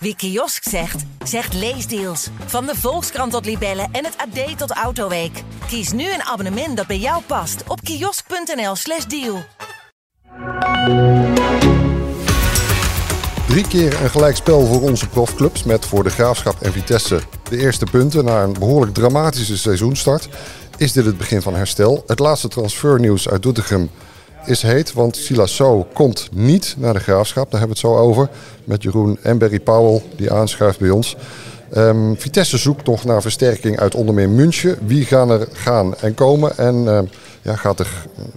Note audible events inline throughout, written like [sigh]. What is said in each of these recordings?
Wie kiosk zegt, zegt leesdeals. Van de Volkskrant tot Libellen en het AD tot Autoweek. Kies nu een abonnement dat bij jou past op kiosk.nl/slash deal. Drie keer een gelijkspel voor onze profclubs met voor de Graafschap en Vitesse de eerste punten na een behoorlijk dramatische seizoenstart. Is dit het begin van herstel? Het laatste transfernieuws uit Doetinchem is heet, want Silas So komt niet naar de Graafschap. Daar hebben we het zo over met Jeroen en Barry Powell die aanschuift bij ons. Ehm, Vitesse zoekt nog naar versterking uit onder meer München. Wie gaan er gaan en komen? En ehm, ja, gaat de,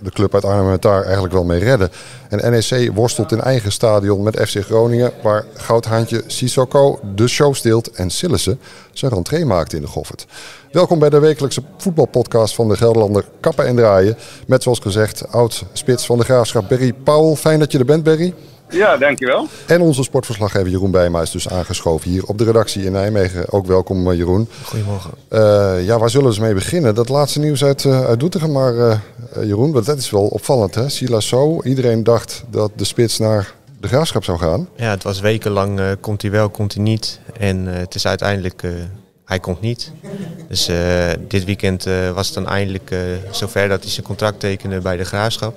de club uit Arnhem daar eigenlijk wel mee redden? En NEC worstelt in eigen stadion met FC Groningen... waar goudhaantje Sissoko de show steelt en Sillissen zijn rentree maakt in de Goffert. Welkom bij de wekelijkse voetbalpodcast van de Gelderlander Kappen en Draaien. Met zoals gezegd oud-spits van de Graafschap Berry Powell. Fijn dat je er bent, Berry. Ja, dankjewel. En onze sportverslaggever Jeroen Bijma is dus aangeschoven hier op de redactie in Nijmegen. Ook welkom eh, Jeroen. Goedemorgen. Uh, ja, waar zullen we eens mee beginnen? Dat laatste nieuws uit, uh, uit Doetinchem. Maar uh, Jeroen, dat is wel opvallend hè. Silas So, iedereen dacht dat de spits naar de graafschap zou gaan. Ja, het was wekenlang komt hij wel, komt hij niet. En het is uiteindelijk, hij komt niet. Dus dit weekend was het dan eindelijk zover dat hij zijn contract tekende bij de graafschap.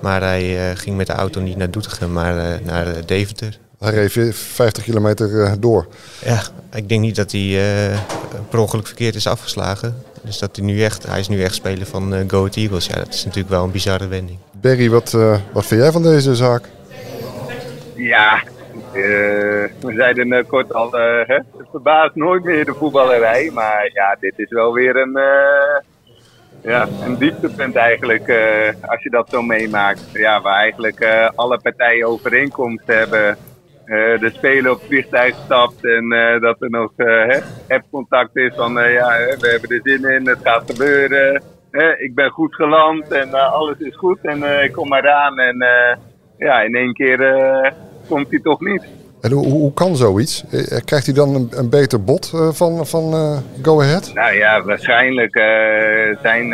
Maar hij uh, ging met de auto niet naar Doetinchem, maar uh, naar uh, Deventer. Hij reed 50 kilometer door. Ja, ik denk niet dat hij per ongeluk verkeerd is afgeslagen. Dus dat hij nu echt, hij is nu echt speler van Go Ahead Eagles. Ja, dat is natuurlijk wel een bizarre wending. Berry, wat, wat vind jij van deze zaak? Ja, we zeiden kort al, hè, het verbaast nooit meer de voetballerij. Maar ja, dit is wel weer een ja, een dieptepunt eigenlijk als je dat zo meemaakt. Ja, waar eigenlijk alle partijen overeenkomst hebben. De speler op het vliegtuig stapt en dat er nog app-contact is van ja, we hebben er zin in, het gaat gebeuren. ik ben goed geland en alles is goed en ik kom maar aan en ja, in één keer komt hij toch niet. En hoe, hoe kan zoiets? Eh, krijgt hij dan een, een beter bod uh, van, van uh, Go Ahead? Nou ja, waarschijnlijk. Uh, zijn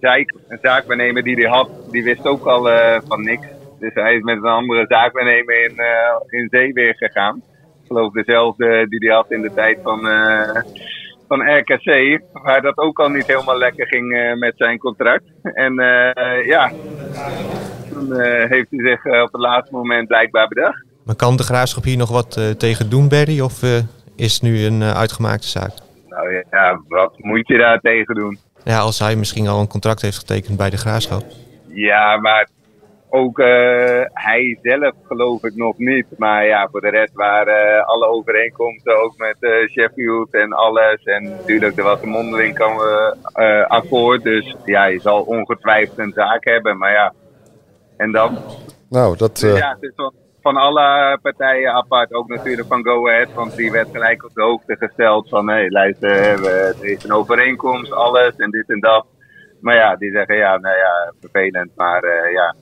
zaak, een zaakwaarnemer die hij had, die wist ook al van niks. Dus hij is met een andere zaakwaarnemer in, in zee weer gegaan. Ik geloof dezelfde die hij had in de tijd van, van RKC. Waar dat ook al niet helemaal lekker ging met zijn contract. En ja, toen heeft hij zich op het laatste moment blijkbaar bedacht. Maar kan de graafschap hier nog wat uh, tegen doen, Berry? Of uh, is het nu een uh, uitgemaakte zaak? Nou ja, wat moet je daar tegen doen? Ja, als hij misschien al een contract heeft getekend bij de graafschap. Ja, maar ook hij zelf geloof ik nog niet. Maar ja, voor de rest waren alle overeenkomsten ook met Sheffield en alles. En natuurlijk, er was een mondeling akkoord. Dus ja, je zal ongetwijfeld een zaak hebben. Maar ja, en dan? Nou, dat... Dus ja, het is wel van alle partijen apart. Ook natuurlijk van Go Ahead, want die werd gelijk op de hoogte gesteld van hé, hey, luister, er is een overeenkomst, alles en dit en dat. Maar ja, die zeggen ja, nou ja, vervelend, maar uh, ja,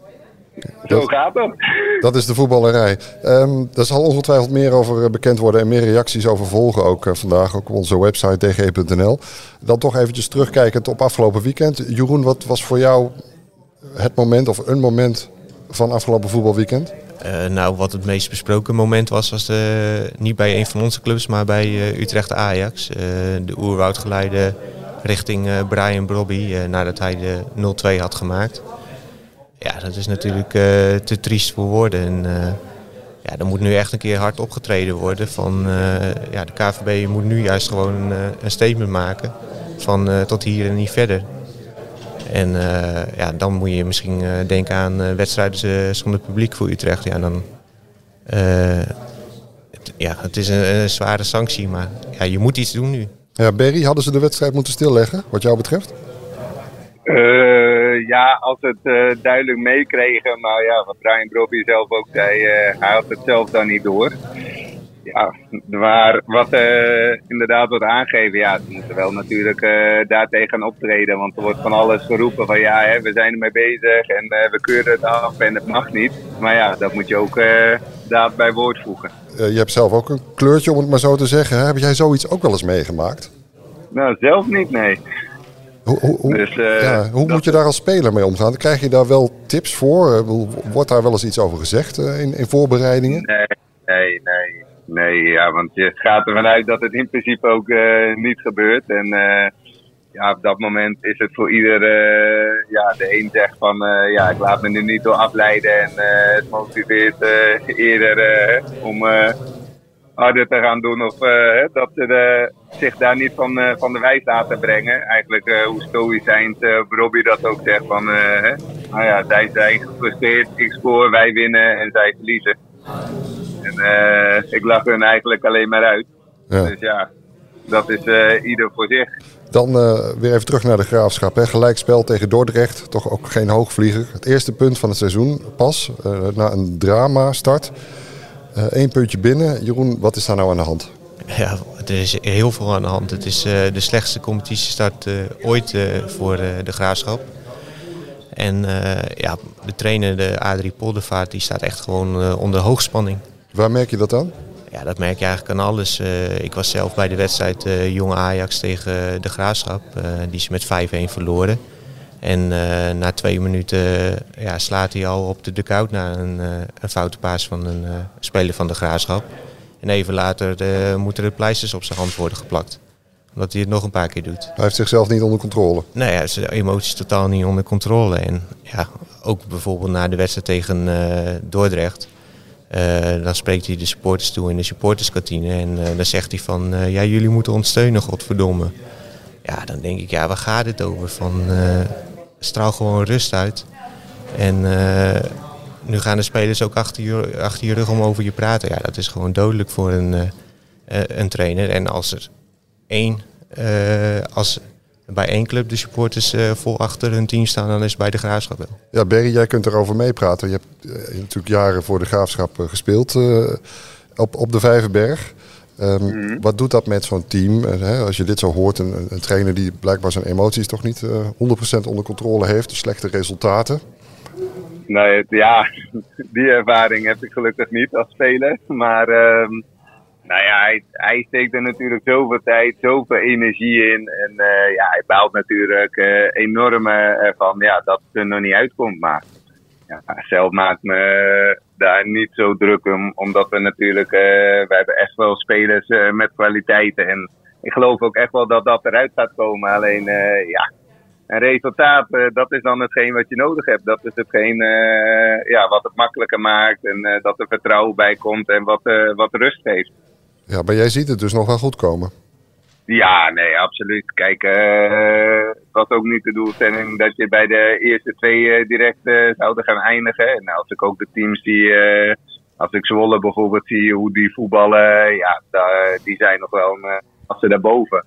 zo dat, gaat het. Dat is de voetballerij. Um, er zal ongetwijfeld meer over bekend worden en meer reacties over volgen ook uh, vandaag, ook op onze website dg.nl. Dan toch eventjes terugkijkend op afgelopen weekend. Jeroen, wat was voor jou het moment of een moment van afgelopen voetbalweekend? Uh, nou, wat het meest besproken moment was, was niet bij een van onze clubs, maar bij uh, Utrecht Ajax. Uh, de oerwoudgeleide richting Brian Brobby nadat hij de 0-2 had gemaakt. Ja, dat is natuurlijk te triest voor woorden. En, ja, er moet nu echt een keer hard opgetreden worden. Van, ja, de KVB moet nu juist gewoon een statement maken van tot hier en niet verder. En uh, ja, dan moet je misschien uh, denken aan uh, wedstrijden zonder publiek voor Utrecht. Ja, dan, het, ja, het is een, een, zware sanctie, maar ja, je moet iets doen nu. Ja, Berry, hadden ze de wedstrijd moeten stilleggen, wat jou betreft? ja, als het duidelijk meekregen. Maar ja, wat Brian Brobby zelf ook zei, hij had het zelf dan niet door ja, waar wat uh, inderdaad wordt aangegeven, ja, ze moeten wel natuurlijk uh, daartegen optreden. Want er wordt van alles geroepen van ja, hè, we zijn ermee bezig en uh, we keuren het af en het mag niet. Maar ja, dat moet je ook daad bij woord voegen. je hebt zelf ook een kleurtje, om het maar zo te zeggen. Heb jij zoiets ook wel eens meegemaakt? Nou, zelf niet, nee. Hoe, hoe, hoe, dus, ja, hoe moet je daar als speler mee omgaan? Krijg je daar wel tips voor? Wordt daar wel eens iets over gezegd in, in voorbereidingen? Nee, nee, nee Nee, ja, want je gaat ervan uit dat het in principe ook niet gebeurt. En ja, op dat moment is het voor ieder, ja, de een zegt van, ja, ik laat me nu niet door afleiden en het motiveert eerder om harder te gaan doen. Of dat ze zich daar niet van, van de wijs laten brengen. Eigenlijk hoe stoïcijns Robbie dat ook zegt. Van, nou ja, zij zijn gefrustreerd, ik scoor, wij winnen en zij verliezen. En ik lach hun eigenlijk alleen maar uit. Ja. Dus ja, dat is ieder voor zich. Dan weer even terug naar de graafschap. Hè. Gelijkspel tegen Dordrecht. Toch ook geen hoogvlieger. Het eerste punt van het seizoen pas. na een drama start. Eén eh, puntje binnen. Jeroen, wat is daar nou aan de hand? Ja, er is heel veel aan de hand. Het is uh, de slechtste competitiestart uh, ooit voor de graafschap. En ja, de trainer, de Adrie Poldervaart, die staat echt gewoon onder hoogspanning. Waar merk je dat aan? Ja, dat merk je eigenlijk aan alles. ik was zelf bij de wedstrijd Jonge Ajax tegen de Graafschap. die ze met 5-1 verloren. En uh, na twee minuten ja, slaat hij al op de dugout na een, uh, een foute paas van een uh, speler van de Graafschap. En even later moeten er pleisters op zijn hand worden geplakt. Omdat hij het nog een paar keer doet. Hij heeft zichzelf niet onder controle? Nee, ja, zijn emoties totaal niet onder controle. En ja, ook bijvoorbeeld na de wedstrijd tegen Dordrecht. Dan spreekt hij de supporters toe in de supporterskantine. En dan zegt hij van, ja jullie moeten ons steunen, godverdomme. Ja, dan denk ik, ja waar gaat het over? Van straal gewoon rust uit. En nu gaan de spelers ook achter je, achter je rug om over je praten. Ja, dat is gewoon dodelijk voor een, een trainer. En als er één, als bij één club de supporters vol achter hun team staan, dan is het bij de Graafschap wel. Ja, Berry, jij kunt erover meepraten. Je hebt natuurlijk jaren voor de Graafschap gespeeld op, op de Vijverberg. Um, Wat doet dat met zo'n team? Hè, als je dit zo hoort, een, een, trainer die blijkbaar zijn emoties toch niet uh, eh, 100% onder controle heeft, slechte resultaten. Nee, ja, [laughs] die ervaring heb ik gelukkig niet als speler. Maar um, nou ja, hij, steekt er natuurlijk zoveel tijd, zoveel energie in. En uh, ja, hij baalt natuurlijk uh, enorm ervan ja, dat het er nog niet uitkomt. Maar ja, zelf maakt me daar niet zo druk om, omdat we natuurlijk, we hebben echt wel spelers met kwaliteiten. En ik geloof ook echt wel dat dat eruit gaat komen. Alleen, ja, een resultaat, dat is dan hetgeen wat je nodig hebt. Dat is hetgeen ja, wat het makkelijker maakt en dat er vertrouwen bij komt en wat, wat rust geeft. Ja, maar jij ziet het dus nog wel goed komen. Ja, nee, absoluut. Kijk, het was ook niet de doelstelling dat je bij de eerste twee uh, direct uh, zouden gaan eindigen. En als ik ook de teams die, als ik Zwolle bijvoorbeeld zie hoe die voetballen, ja, die zijn nog wel een klasse daarboven.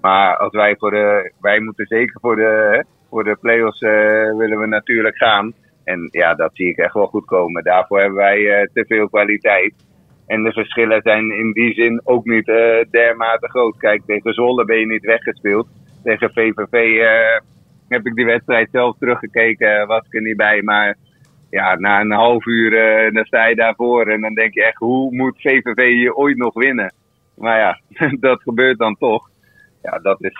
Maar als wij voor de, wij moeten zeker voor de, voor de play-offs willen we natuurlijk gaan. En ja, dat zie ik echt wel goed komen. Daarvoor hebben wij te veel kwaliteit. En de verschillen zijn in die zin ook niet uh, dermate groot. Kijk, tegen Zwolle ben je niet weggespeeld. Tegen VVV uh, eh, heb ik die wedstrijd zelf teruggekeken, was ik er niet bij. Maar ja, na een half uur uh, dan sta je daarvoor en dan denk je echt, hoe moet VVV hier ooit nog winnen? Maar ja, [laughs] dat gebeurt dan toch. Ja, dat is,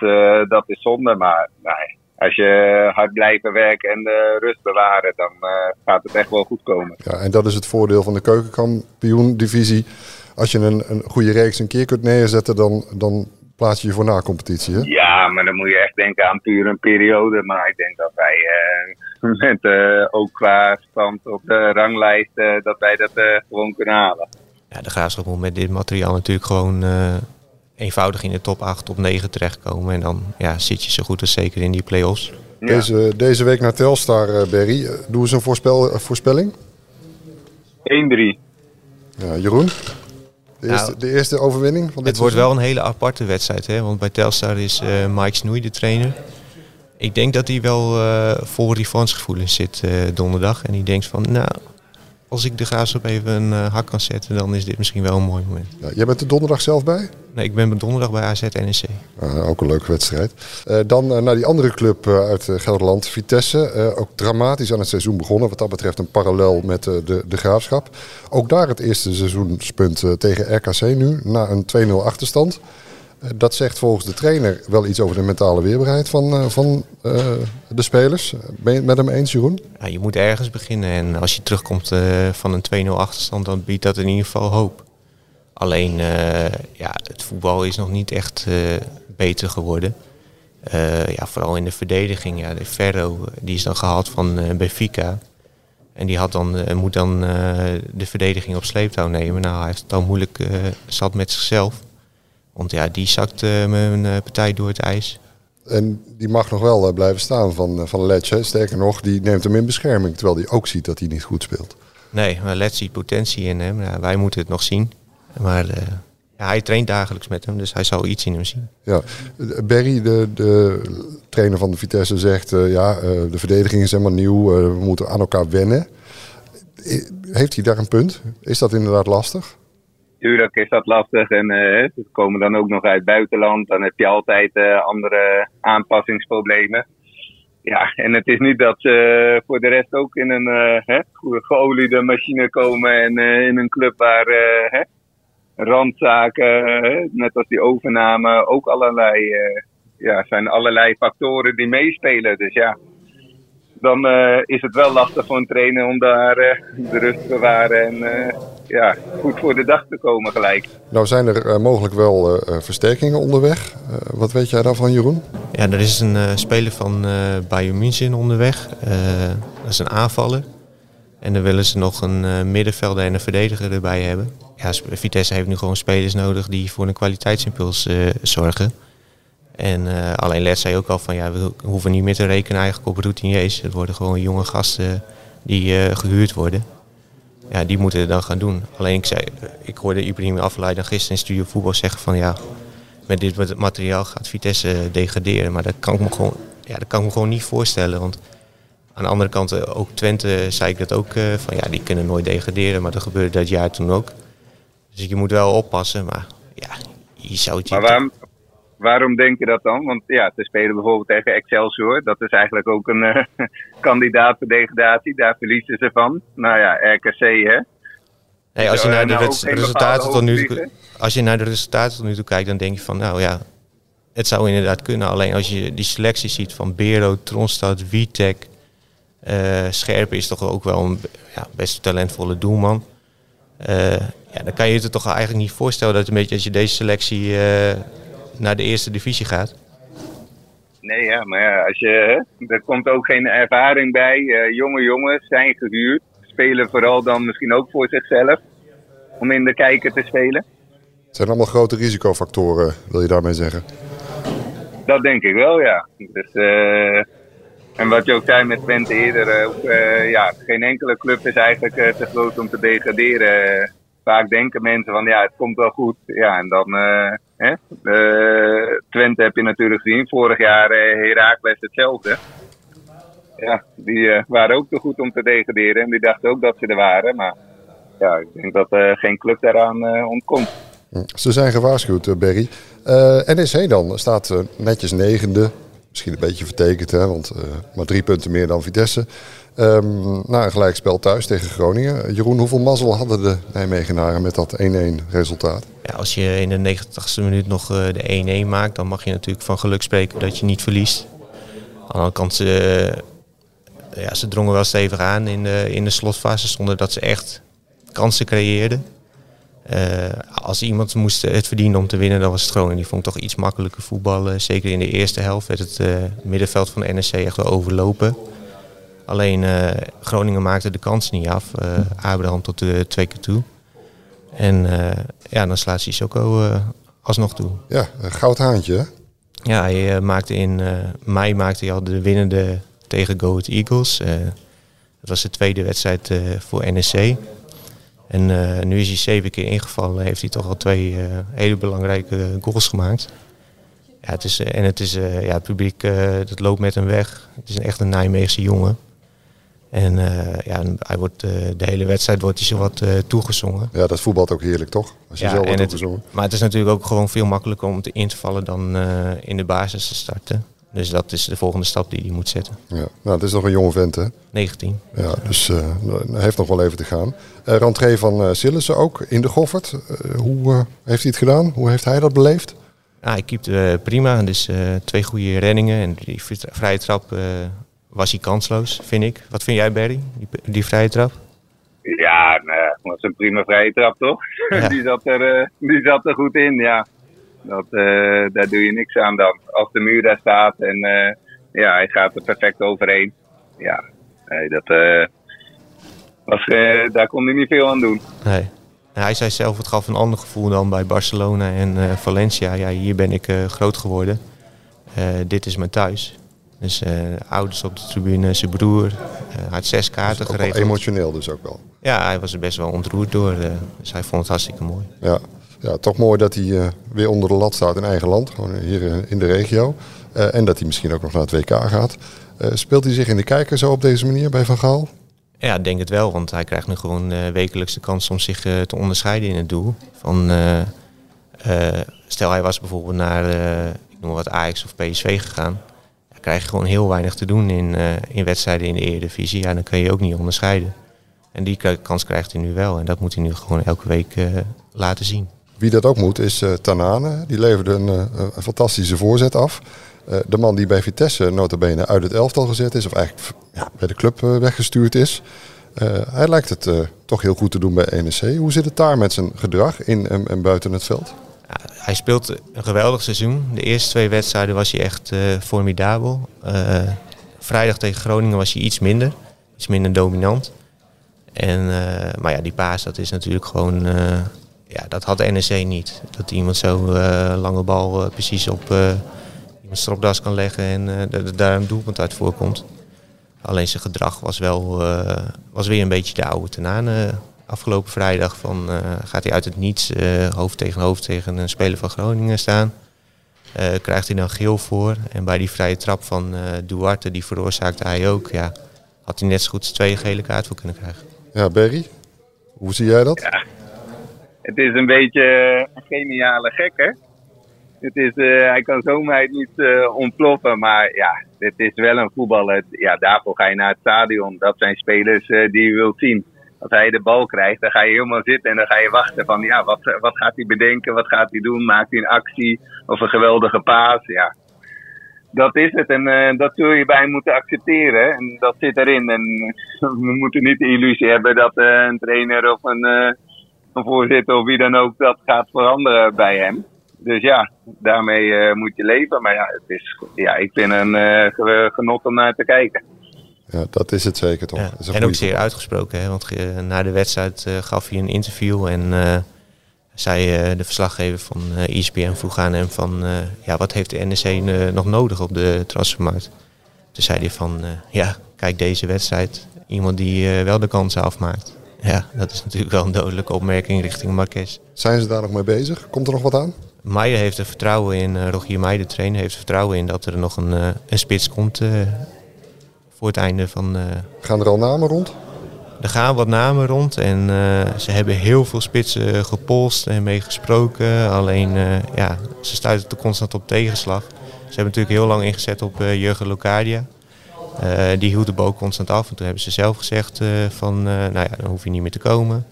dat is zonde, maar nee, als je hard blijven werken en de rust bewaren, dan uh, gaat het echt wel goed komen. Ja, en dat is het voordeel van de keukenkampioen-divisie. Als je een, een goede reeks een keer kunt neerzetten, dan, dan plaats je je voor na-competitie. Hè? Ja, maar dan moet je echt denken aan puur een periode. Maar ik denk dat wij uh, [laughs] met, uh, ook qua stand op de ranglijst, dat wij dat gewoon kunnen halen. Ja, de graafschap moet met dit materiaal natuurlijk gewoon eenvoudig in de top 8, op 9 terechtkomen. En dan ja, zit je zo goed als zeker in die play-offs. Deze, deze week naar Telstar, uh, Berry. Eh, doe eens een voorspel, uh, voorspelling. 1-3. Ja, Jeroen? De eerste, nou, de eerste overwinning van dit Het wordt wel een hele aparte wedstrijd. Hè? Want bij Telstar is uh, Mike Snoei de trainer. Ik denk dat hij wel vol revanchegevoelens zit donderdag. En die denkt van, nou, als ik de graafschap even een uh, hak kan zetten, dan is dit misschien wel een mooi moment. Ja, jij bent er donderdag zelf bij? Nee, ik ben donderdag bij AZ NEC. Uh, ook een leuke wedstrijd. Uh, dan naar die andere club uit Gelderland, Vitesse. ook dramatisch aan het seizoen begonnen. Wat dat betreft een parallel met de, de graafschap. Ook daar het eerste seizoenspunt tegen RKC nu, na een 2-0 achterstand. Dat zegt volgens de trainer wel iets over de mentale weerbaarheid van, uh, van uh, de spelers. Ben je het met hem eens, Jeroen? Ja, je moet ergens beginnen. En als je terugkomt van een 2-0 achterstand, dan biedt dat in ieder geval hoop. Alleen ja, het voetbal is nog niet echt beter geworden. ja, vooral in de verdediging. Ja, de Ferro die is dan gehaald van Benfica. En die had dan, moet dan de verdediging op sleeptouw nemen. Nou, hij heeft het dan moeilijk zat met zichzelf. Want ja, die zakt mijn partij door het ijs. En die mag nog wel blijven staan van, van. Sterker nog, die neemt hem in bescherming. Terwijl hij ook ziet dat hij niet goed speelt. Nee, maar Letch ziet potentie in hem. Ja, wij moeten het nog zien. Maar ja, hij traint dagelijks met hem, dus hij zal iets in hem zien. Ja, Berry, de, de trainer van de Vitesse, zegt uh, ja, de verdediging is helemaal nieuw. we moeten aan elkaar wennen. Heeft hij daar een punt? Is dat inderdaad lastig? Tuurlijk is dat lastig en uh, ze komen dan ook nog uit het buitenland. Dan heb je altijd uh, andere aanpassingsproblemen. Ja, en het is niet dat ze voor de rest ook in een uh, geoliede machine komen en in een club waar randzaken, net als die overname, ook allerlei, ja, zijn allerlei factoren die meespelen. Dus ja, dan uh, is het wel lastig voor een trainer om daar uh, de rust te bewaren en uh, ja, goed voor de dag te komen gelijk. Nou zijn er mogelijk wel versterkingen onderweg. wat weet jij daarvan Jeroen? Ja, er is een speler van Bayern München onderweg. dat is een aanvaller. En dan willen ze nog een middenvelder en een verdediger erbij hebben. Ja, Vitesse heeft nu gewoon spelers nodig die voor een kwaliteitsimpuls zorgen. En uh, alleen Let zei ook al van ja, we hoeven niet meer te rekenen eigenlijk op routiniers. Het worden gewoon jonge gasten die uh, gehuurd worden. Ja, die moeten het dan gaan doen. Alleen ik, zei, ik hoorde Ibrahim Afleiden gisteren in Studio Voetbal zeggen van ja, met dit materiaal gaat Vitesse degraderen. Maar dat kan ik me gewoon, ja, dat kan ik me gewoon niet voorstellen. Want aan de andere kant, eh, ook Twente zei ik dat ook van ja, die kunnen nooit degraderen. Maar dat gebeurde dat jaar toen ook. Dus je moet wel oppassen. Maar ja, je zou het maar waarom, waarom denk je dat dan? Want ja, ze spelen bijvoorbeeld tegen Excelsior. Dat is eigenlijk ook een [laughs] uh, kandidaat voor degradatie. Daar verliezen ze van. Nou ja, RKC hè. Nee, als, je naar de nou resultaten tot nu toe, als je naar de resultaten tot nu toe kijkt, dan denk je van nou ja, het zou inderdaad kunnen. Alleen als je die selectie ziet van Bero, Tronstad, Witek, uh, Scherpen is toch ook wel een ja, best talentvolle doelman. Uh, ja, dan kan je je toch eigenlijk niet voorstellen dat een beetje als je deze selectie naar de eerste divisie gaat. Nee, ja, maar ja, als je, er komt ook geen ervaring bij. Uh, jonge jongens zijn gehuurd, spelen vooral dan misschien ook voor zichzelf om in de kijker te spelen. Het zijn allemaal grote risicofactoren, wil je daarmee zeggen? Dat denk ik wel, ja. Dus, uh, en wat je ook zei met Twente eerder, uh, ja, geen enkele club is eigenlijk te groot om te degraderen. Vaak denken mensen van ja, het komt wel goed. Ja, en dan Hè? Uh, Twente heb je natuurlijk gezien. Vorig jaar uh, Herakles hetzelfde. Ja, die waren ook te goed om te degraderen. En die dachten ook dat ze er waren. Maar ja, ik denk dat geen club daaraan ontkomt. Hm, ze zijn gewaarschuwd, Berry. NEC dan staat netjes negende. Misschien een beetje vertekend, hè, want maar drie punten meer dan Vitesse. Um, na een gelijkspel thuis tegen Groningen. Jeroen, hoeveel mazzel hadden de Nijmegenaren met dat 1-1 resultaat? Ja, als je in de 90ste minuut nog uh, de 1-1 maakt, dan mag je natuurlijk van geluk spreken dat je niet verliest. Aan de andere kant, ze, uh, ja, ze drongen wel stevig aan in de, in de slotfase, zonder dat ze echt kansen creëerden. Uh, als iemand moest het verdienen om te winnen, dan was het Groningen. Die vond toch iets makkelijker voetballen. Zeker in de eerste helft werd het middenveld van de NSC echt wel overlopen. Alleen uh, Groningen maakte de kans niet af. Uh, Abraham tot de twee keer toe. En ja, dan slaat Sissoko alsnog toe. Ja, een goud haantje Ja, hij maakte in mei maakte hij al de winnende tegen Go Ahead Eagles. dat was de tweede wedstrijd voor NSC. En nu is hij zeven keer ingevallen. Heeft hij toch al twee hele belangrijke goals gemaakt. Ja, het is, en het, is, ja, het publiek dat loopt met hem weg. Het is een echt een Nijmeegse jongen. En uh, ja, hij wordt, uh, de hele wedstrijd wordt hij zo wat uh, toegezongen. Ja, dat voetbalt ook heerlijk, toch? Als je ja, wordt toegezongen. Maar het is natuurlijk ook gewoon veel makkelijker om te in te vallen dan in de basis te starten. Dus dat is de volgende stap die hij moet zetten. Ja, nou, het is nog een jonge vent, hè? 19. Ja, dus hij heeft nog wel even te gaan. Uh, rentree van uh, Sillissen ook in de Goffert. hoe heeft hij het gedaan? Hoe heeft hij dat beleefd? Ja, hij keepte prima. Dus twee goede renningen en die vrije trap was hij kansloos, vind ik. Wat vind jij, Barry, die, die vrije trap? Ja, dat was een prima vrije trap, toch? Ja. [laughs] die, zat er, eh, die zat er goed in, ja. Dat, eh, daar doe je niks aan dan. Als de muur daar staat en eh, ja, hij gaat er perfect overheen. Ja, nee, dat, was, daar kon hij niet veel aan doen. Nee. Hij zei zelf, het gaf een ander gevoel dan bij Barcelona en Valencia. Ja, hier ben ik groot geworden. Dit is mijn thuis. Dus eh, ouders op de tribune, zijn broer. eh, hij had zes kaarten Ook wel geregeld. emotioneel dus ook wel. Ja, hij was er best wel ontroerd door. eh, dus hij vond het hartstikke mooi. Ja. ja, toch mooi dat hij weer onder de lat staat in eigen land. Gewoon hier in de regio. En dat hij misschien ook nog naar het WK gaat. Speelt hij zich in de kijker zo op deze manier bij Van Gaal? Ja, ik denk het wel, want hij krijgt nu gewoon eh, wekelijks de kans om zich te onderscheiden in het doel. Van, stel hij was bijvoorbeeld naar ik noem wat Ajax of PSV gegaan. Krijg je gewoon heel weinig te doen in, eh, in wedstrijden in de Eredivisie. Ja, dan kun je ook niet onderscheiden. En die kans krijgt hij nu wel en dat moet hij nu gewoon elke week eh, laten zien. Wie dat ook moet is eh, Tanane. Die leverde een, fantastische voorzet af. De man die bij Vitesse notabene uit het elftal gezet is. Of eigenlijk ja, bij de club weggestuurd is. Hij lijkt het toch heel goed te doen bij NEC. Hoe zit het daar met zijn gedrag in en buiten het veld? Hij speelt een geweldig seizoen. De eerste twee wedstrijden was hij echt eh, formidabel. Eh, vrijdag tegen Groningen was hij iets minder. Iets minder dominant. En, eh, maar ja, die paas, dat is natuurlijk gewoon... ja, dat had NEC niet. Dat iemand zo lange bal precies op iemand stropdas kan leggen en daar een doelpunt uit voorkomt. Alleen zijn gedrag was wel was weer een beetje de oude tenane afgelopen vrijdag. Van, eh, gaat hij uit het niets eh, hoofd tegen hoofd tegen een speler van Groningen staan. Eh, krijgt hij dan geel voor. En bij die vrije trap van eh, Duarte, die veroorzaakte hij ook. Ja, had hij net zo goed zijn tweede gele kaart voor kunnen krijgen. Ja, Berry, hoe zie jij dat? Het is een beetje een geniale gek, hè? Het is, eh, hij kan zomaar niet eh, ontploffen, maar ja, dit is wel een voetballer. Ja, daarvoor ga je naar het stadion. Dat zijn spelers eh, die je wilt zien. Als hij de bal krijgt, dan ga je helemaal zitten en dan ga je wachten van, ja, wat, wat gaat hij bedenken? Wat gaat hij doen? Maakt hij een actie of een geweldige paas? Ja, dat is het. En eh, dat zul je bij moeten accepteren. En dat zit erin. En [laughs] we moeten niet de illusie hebben dat eh, een trainer of een, eh, een voorzitter of wie dan ook dat gaat veranderen bij hem. Dus ja, daarmee moet je leven. Maar ja, het is, ja ik vind een ge- genot om naar te kijken. Ja, dat is het zeker toch. Ja, en ook zeer uitgesproken, hè, want na de wedstrijd eh, gaf hij een interview en eh, zei eh, de verslaggever van ESPN vroeg aan hem van ja, wat heeft de NEC nog nodig op de transfermarkt? Toen zei hij van ja, kijk deze wedstrijd, iemand die wel de kansen afmaakt. Ja, dat is natuurlijk wel een dodelijke opmerking richting Marquez. Zijn ze daar nog mee bezig? Komt er nog wat aan? Meijer heeft er vertrouwen in, Rogier Meijer, de trainer, heeft er vertrouwen in dat er nog een, een spits komt voor het einde van, eh, Gaan er al namen rond? Er gaan wat namen rond en eh, ze hebben heel veel spitsen gepolst en mee gesproken. Alleen, eh, ja, ze stuiten er constant op tegenslag. Ze hebben natuurlijk heel lang ingezet op eh, Jurgen Locadia. Eh, die hield de boot constant af en toen hebben ze zelf gezegd eh, van, eh, nou ja, dan hoef je niet meer te komen.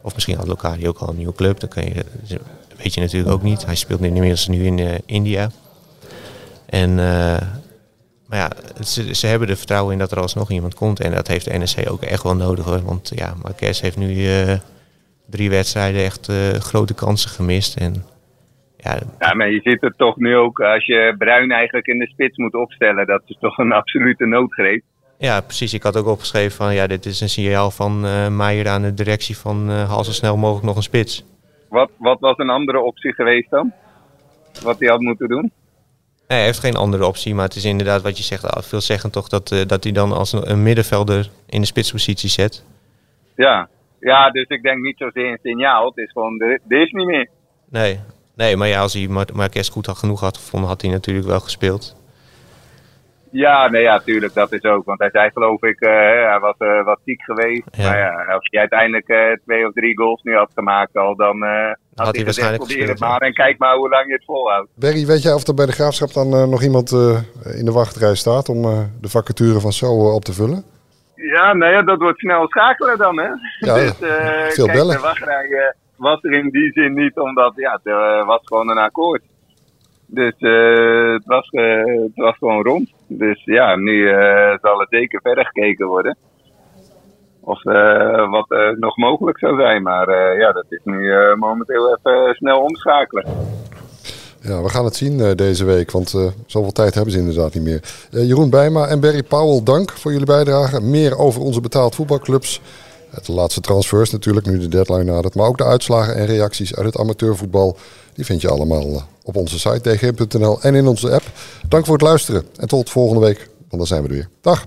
Of misschien had Locadia ook al een nieuwe club, dan kun je, dat weet je natuurlijk ook niet. Hij speelt nu inmiddels nu in eh, India. En, eh, maar ja, ze, ze hebben er vertrouwen in dat er alsnog iemand komt. En dat heeft de NEC ook echt wel nodig hoor. Want ja, Marquez heeft nu eh, drie wedstrijden echt eh, grote kansen gemist. En ja, Ja, maar je ziet het toch nu ook als je Bruin eigenlijk in de spits moet opstellen. Dat is toch een [laughs] absolute noodgreep. ja, precies. Ik had ook opgeschreven van ja, dit is een signaal van Meijer aan de directie van eh haal zo snel mogelijk nog een spits. Wat, wat was een andere optie geweest dan? Wat hij had moeten doen? Nee, hij heeft geen andere optie, maar het is inderdaad wat je zegt, ah, veelzeggend toch dat, eh, dat hij dan als een, een middenvelder in de spitspositie zet. Ja. ja, dus ik denk niet zozeer een signaal. Het is gewoon, er er is niet meer. Nee, nee maar ja, als hij Mar Marquez goed had genoeg had gevonden, had hij natuurlijk wel gespeeld. Ja, nee, ja, tuurlijk, dat is ook. Want hij zei geloof ik, eh, hij was eh, wat ziek geweest. Ja. Maar ja, als hij uiteindelijk twee of drie goals nu had gemaakt al, dan had, hij waarschijnlijk probeer het maar en kijk maar hoe lang je het volhoudt. Berry, weet jij of er bij de graafschap dan eh, nog iemand eh, in de wachtrij staat om eh, de vacature van zo op te vullen? Ja, nou ja, dat wordt snel schakelen dan, hè. Ja, [laughs] dus, eh, [laughs] veel kijk, bellen. de wachtrij was er in die zin niet, omdat ja, het eh, was gewoon een akkoord. Dus eh, het, was, het was gewoon rond. Dus ja, nu eh, zal er zeker verder gekeken worden. Of eh, wat eh, nog mogelijk zou zijn. Maar eh, ja, dat is nu momenteel even snel omschakelen. Ja, we gaan het zien deze week, want zoveel tijd hebben ze inderdaad niet meer. Jeroen Bijma en Barry Powell, dank voor jullie bijdrage. Meer over onze betaald voetbalclubs. De laatste transfers natuurlijk, nu de deadline nadert. Maar ook de uitslagen en reacties uit het amateurvoetbal. Die vind je allemaal op onze site dgm.nl en in onze app. Dank voor het luisteren en tot volgende week, want dan zijn we er weer. Dag!